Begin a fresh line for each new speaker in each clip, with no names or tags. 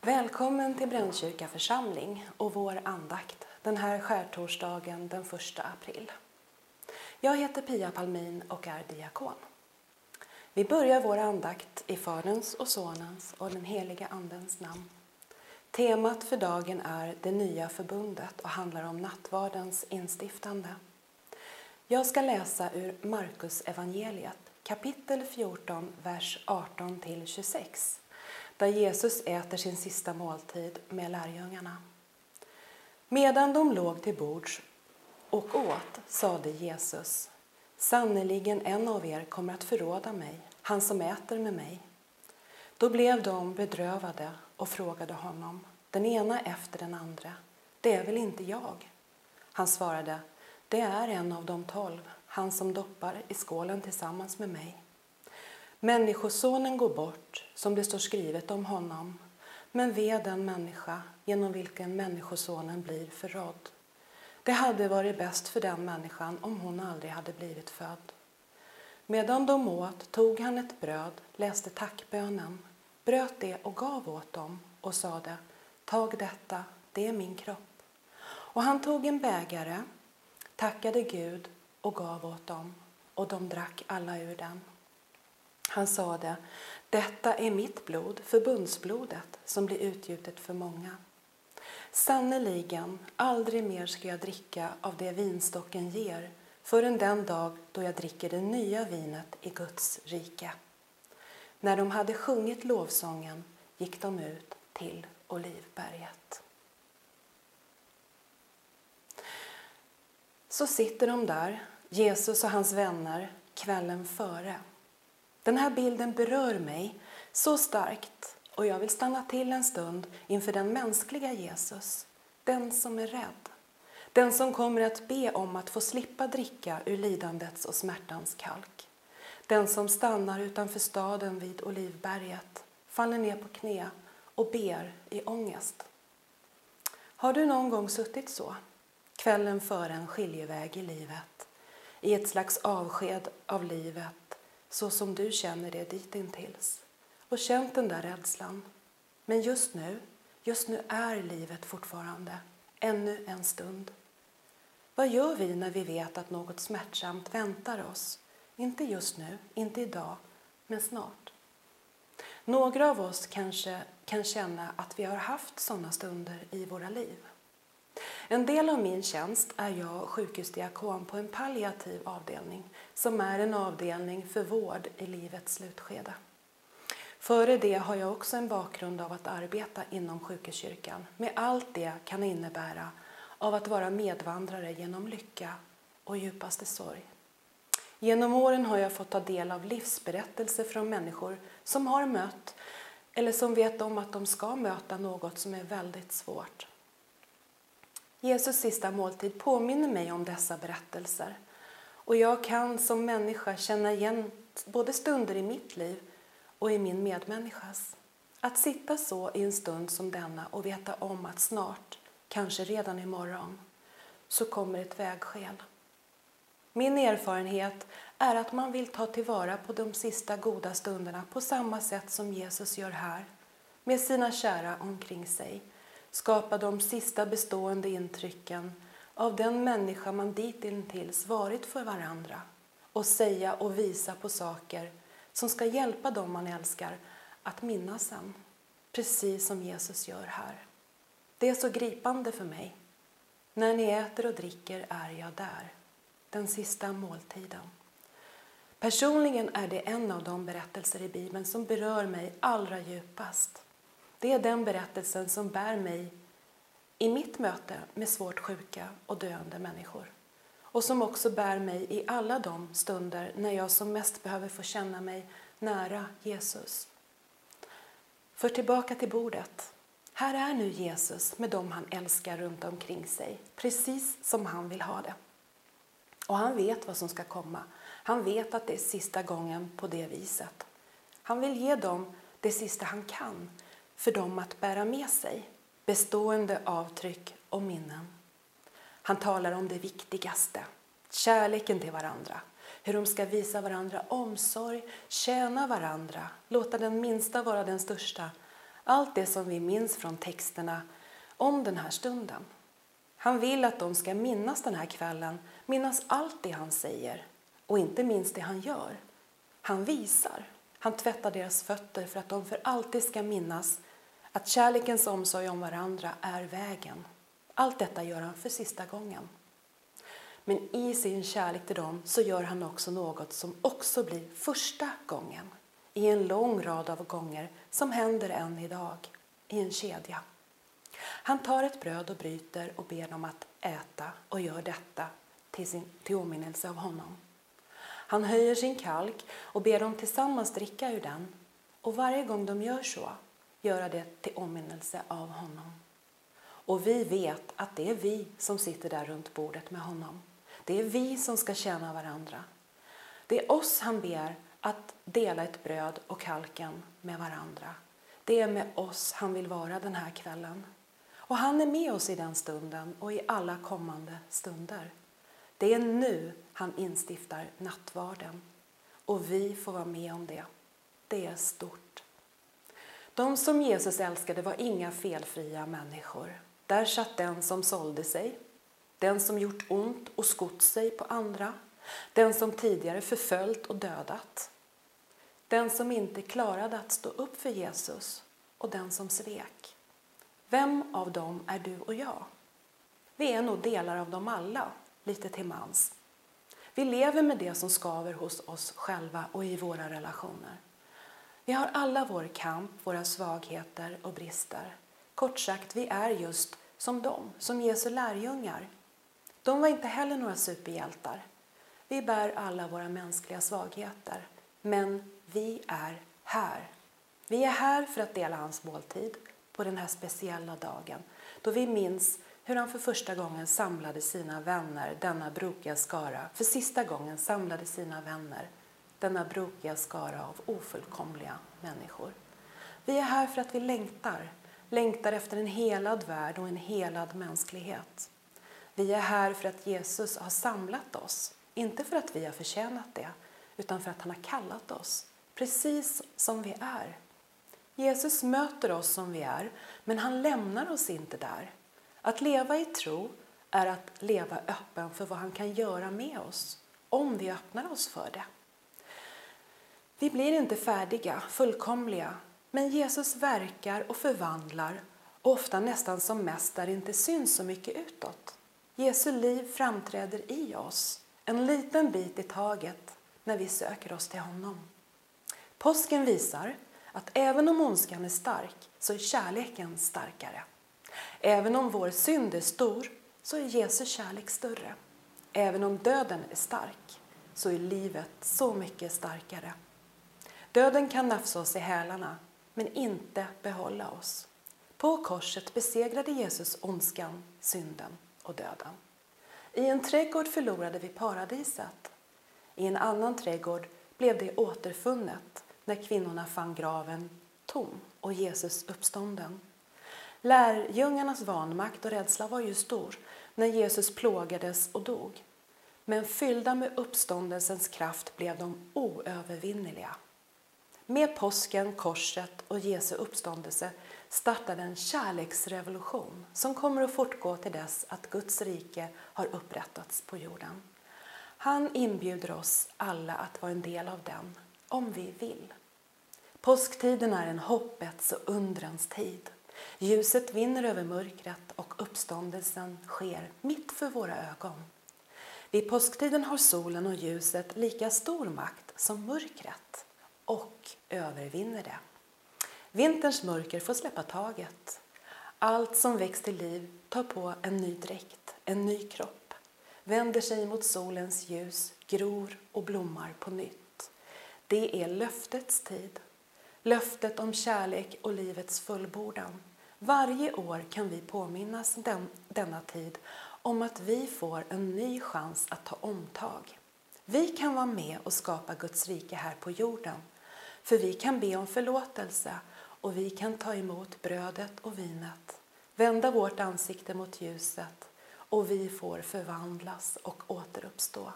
Välkommen till Brännkyrka församling och vår andakt den här skärtorsdagen den 1 april. Jag heter Pia Palmin och är diakon. Vi börjar vår andakt i Faderns och Sonens och den heliga Andens namn. Temat för dagen är det nya förbundet och handlar om nattvardens instiftande. Jag ska läsa ur Markus evangeliet kapitel 14, vers 18-26 där Jesus äter sin sista måltid med lärjungarna. Medan de låg till bords och åt sade Jesus Sannerligen en av er kommer att förråda mig, han som äter med mig. Då blev de bedrövade och frågade honom, den ena efter den andra, det är väl inte jag? Han svarade, det är en av de tolv, han som doppar i skålen tillsammans med mig. Människosonen går bort, som det står skrivet om honom, men ve den människa genom vilken Människosonen blir förrådd. Det hade varit bäst för den människan om hon aldrig hade blivit född. Medan de åt tog han ett bröd, läste tackbönen, bröt det och gav åt dem och sade Tag detta, det är min kropp. Och han tog en bägare, tackade Gud och gav åt dem, och de drack alla ur den. Han sade, detta är mitt blod, förbundsblodet, som blir utgjutet för många. Sannerligen, aldrig mer ska jag dricka av det vinstocken ger förrän den dag då jag dricker det nya vinet i Guds rike. När de hade sjungit lovsången gick de ut till Olivberget. Så sitter de där, Jesus och hans vänner, kvällen före. Den här bilden berör mig så starkt och jag vill stanna till en stund inför den mänskliga Jesus, den som är rädd. Den som kommer att be om att få slippa dricka ur lidandets och smärtans kalk. Den som stannar utanför staden vid Olivberget, faller ner på knä och ber i ångest. Har du någon gång suttit så, kvällen före en skiljeväg i livet, i ett slags avsked av livet så som du känner det ditintills och känt den där rädslan. Men just nu, just nu är livet fortfarande, ännu en stund. Vad gör vi när vi vet att något smärtsamt väntar oss? Inte just nu, inte idag, men snart. Några av oss kanske kan känna att vi har haft sådana stunder i våra liv. En del av min tjänst är jag sjukhusdiakon på en palliativ avdelning som är en avdelning för vård i livets slutskede. Före det har jag också en bakgrund av att arbeta inom sjukhuskyrkan med allt det kan innebära av att vara medvandrare genom lycka och djupaste sorg. Genom åren har jag fått ta del av livsberättelser från människor som har mött eller som vet om att de ska möta något som är väldigt svårt. Jesus sista måltid påminner mig om dessa berättelser och jag kan som människa känna igen både stunder i mitt liv och i min medmänniskas. Att sitta så i en stund som denna och veta om att snart, kanske redan imorgon, så kommer ett vägskäl. Min erfarenhet är att man vill ta tillvara på de sista goda stunderna på samma sätt som Jesus gör här, med sina kära omkring sig. Skapa de sista bestående intrycken av den människa man ditintills varit för varandra och säga och visa på saker som ska hjälpa dem man älskar att minnas sen, precis som Jesus gör här. Det är så gripande för mig. När ni äter och dricker är jag där, den sista måltiden. Personligen är det en av de berättelser i Bibeln som berör mig allra djupast. Det är den berättelsen som bär mig i mitt möte med svårt sjuka och döende människor och som också bär mig i alla de stunder när jag som mest behöver få känna mig nära Jesus. För tillbaka till bordet. Här är nu Jesus med dem han älskar runt omkring sig, precis som han vill ha det. Och han vet vad som ska komma. Han vet att det är sista gången på det viset. Han vill ge dem det sista han kan för dem att bära med sig, bestående avtryck och minnen. Han talar om det viktigaste, kärleken till varandra, hur de ska visa varandra omsorg, tjäna varandra, låta den minsta vara den största. Allt det som vi minns från texterna om den här stunden. Han vill att de ska minnas den här kvällen, minnas allt det han säger och inte minst det han gör. Han visar, han tvättar deras fötter för att de för alltid ska minnas att kärlekens omsorg om varandra är vägen. Allt detta gör han för sista gången. Men i sin kärlek till dem så gör han också något som också blir första gången i en lång rad av gånger som händer än idag, i en kedja. Han tar ett bröd och bryter och ber dem att äta och gör detta till, sin, till åminnelse av honom. Han höjer sin kalk och ber dem tillsammans dricka ur den och varje gång de gör så göra det till åminnelse av honom. Och vi vet att det är vi som sitter där runt bordet med honom. Det är vi som ska tjäna varandra. Det är oss han ber att dela ett bröd och kalken med varandra. Det är med oss han vill vara den här kvällen. Och han är med oss i den stunden och i alla kommande stunder. Det är nu han instiftar nattvarden och vi får vara med om det. Det är stort. De som Jesus älskade var inga felfria människor. Där satt den som sålde sig, den som gjort ont och skott sig på andra, den som tidigare förföljt och dödat, den som inte klarade att stå upp för Jesus och den som svek. Vem av dem är du och jag? Vi är nog delar av dem alla, lite till mans. Vi lever med det som skaver hos oss själva och i våra relationer. Vi har alla vår kamp, våra svagheter och brister. Kort sagt, vi är just som dem, som Jesu lärjungar. De var inte heller några superhjältar. Vi bär alla våra mänskliga svagheter, men vi är här. Vi är här för att dela hans måltid på den här speciella dagen då vi minns hur han för första gången samlade sina vänner, denna brokiga skara, för sista gången samlade sina vänner, denna brokiga skara av ofullkomliga människor. Vi är här för att vi längtar, längtar efter en helad värld och en helad mänsklighet. Vi är här för att Jesus har samlat oss, inte för att vi har förtjänat det, utan för att han har kallat oss, precis som vi är. Jesus möter oss som vi är, men han lämnar oss inte där. Att leva i tro är att leva öppen för vad han kan göra med oss, om vi öppnar oss för det. Vi blir inte färdiga, fullkomliga, men Jesus verkar och förvandlar, ofta nästan som mest där det inte syns så mycket utåt. Jesu liv framträder i oss, en liten bit i taget, när vi söker oss till honom. Påsken visar att även om ondskan är stark så är kärleken starkare. Även om vår synd är stor så är Jesu kärlek större. Även om döden är stark så är livet så mycket starkare. Döden kan nafsa oss i hälarna men inte behålla oss. På korset besegrade Jesus ondskan, synden och döden. I en trädgård förlorade vi paradiset. I en annan trädgård blev det återfunnet när kvinnorna fann graven tom och Jesus uppstånden. Lärjungarnas vanmakt och rädsla var ju stor när Jesus plågades och dog. Men fyllda med uppståndelsens kraft blev de oövervinneliga. Med påsken, korset och Jesu uppståndelse startade en kärleksrevolution som kommer att fortgå till dess att Guds rike har upprättats på jorden. Han inbjuder oss alla att vara en del av den, om vi vill. Påsktiden är en hoppets och undrans tid. Ljuset vinner över mörkret och uppståndelsen sker mitt för våra ögon. Vid påsktiden har solen och ljuset lika stor makt som mörkret och övervinner det. Vinterns mörker får släppa taget. Allt som väcks till liv tar på en ny dräkt, en ny kropp, vänder sig mot solens ljus, gror och blommar på nytt. Det är löftets tid, löftet om kärlek och livets fullbordan. Varje år kan vi påminnas den, denna tid om att vi får en ny chans att ta omtag. Vi kan vara med och skapa Guds rike här på jorden. För vi kan be om förlåtelse och vi kan ta emot brödet och vinet, vända vårt ansikte mot ljuset och vi får förvandlas och återuppstå.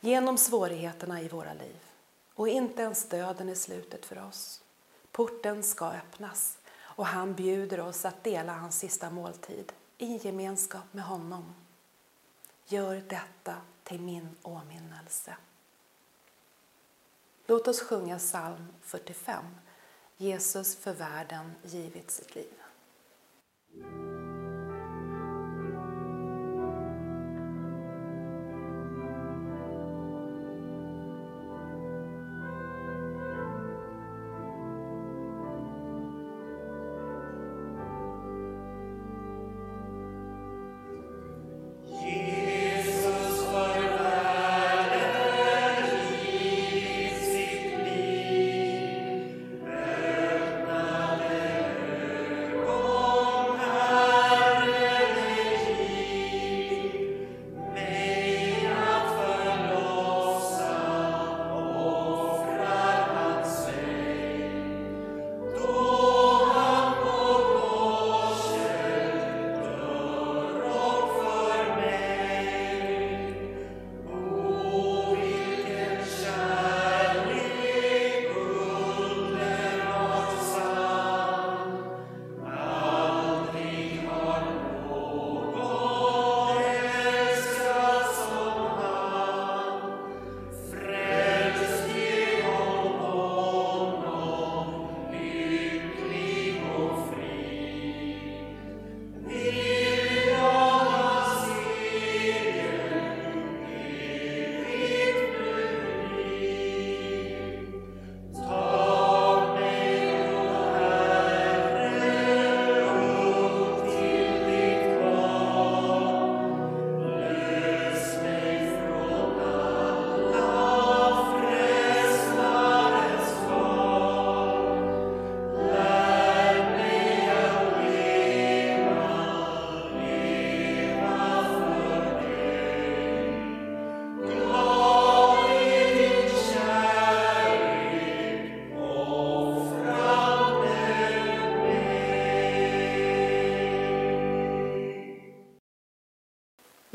Genom svårigheterna i våra liv. Och inte ens döden är slutet för oss. Porten ska öppnas och han bjuder oss att dela hans sista måltid i gemenskap med honom. Gör detta till min åminnelse. Låt oss sjunga psalm 45. Jesus för världen givit sitt liv.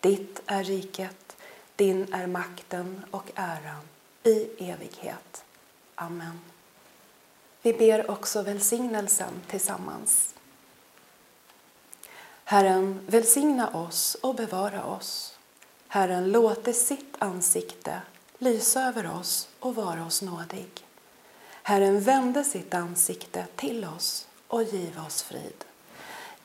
Ditt är riket, din är makten och äran i evighet. Amen. Vi ber också välsignelsen tillsammans. Herren välsigna oss och bevara oss. Herren låte sitt ansikte lysa över oss och vara oss nådig. Herren vände sitt ansikte till oss och giv oss frid.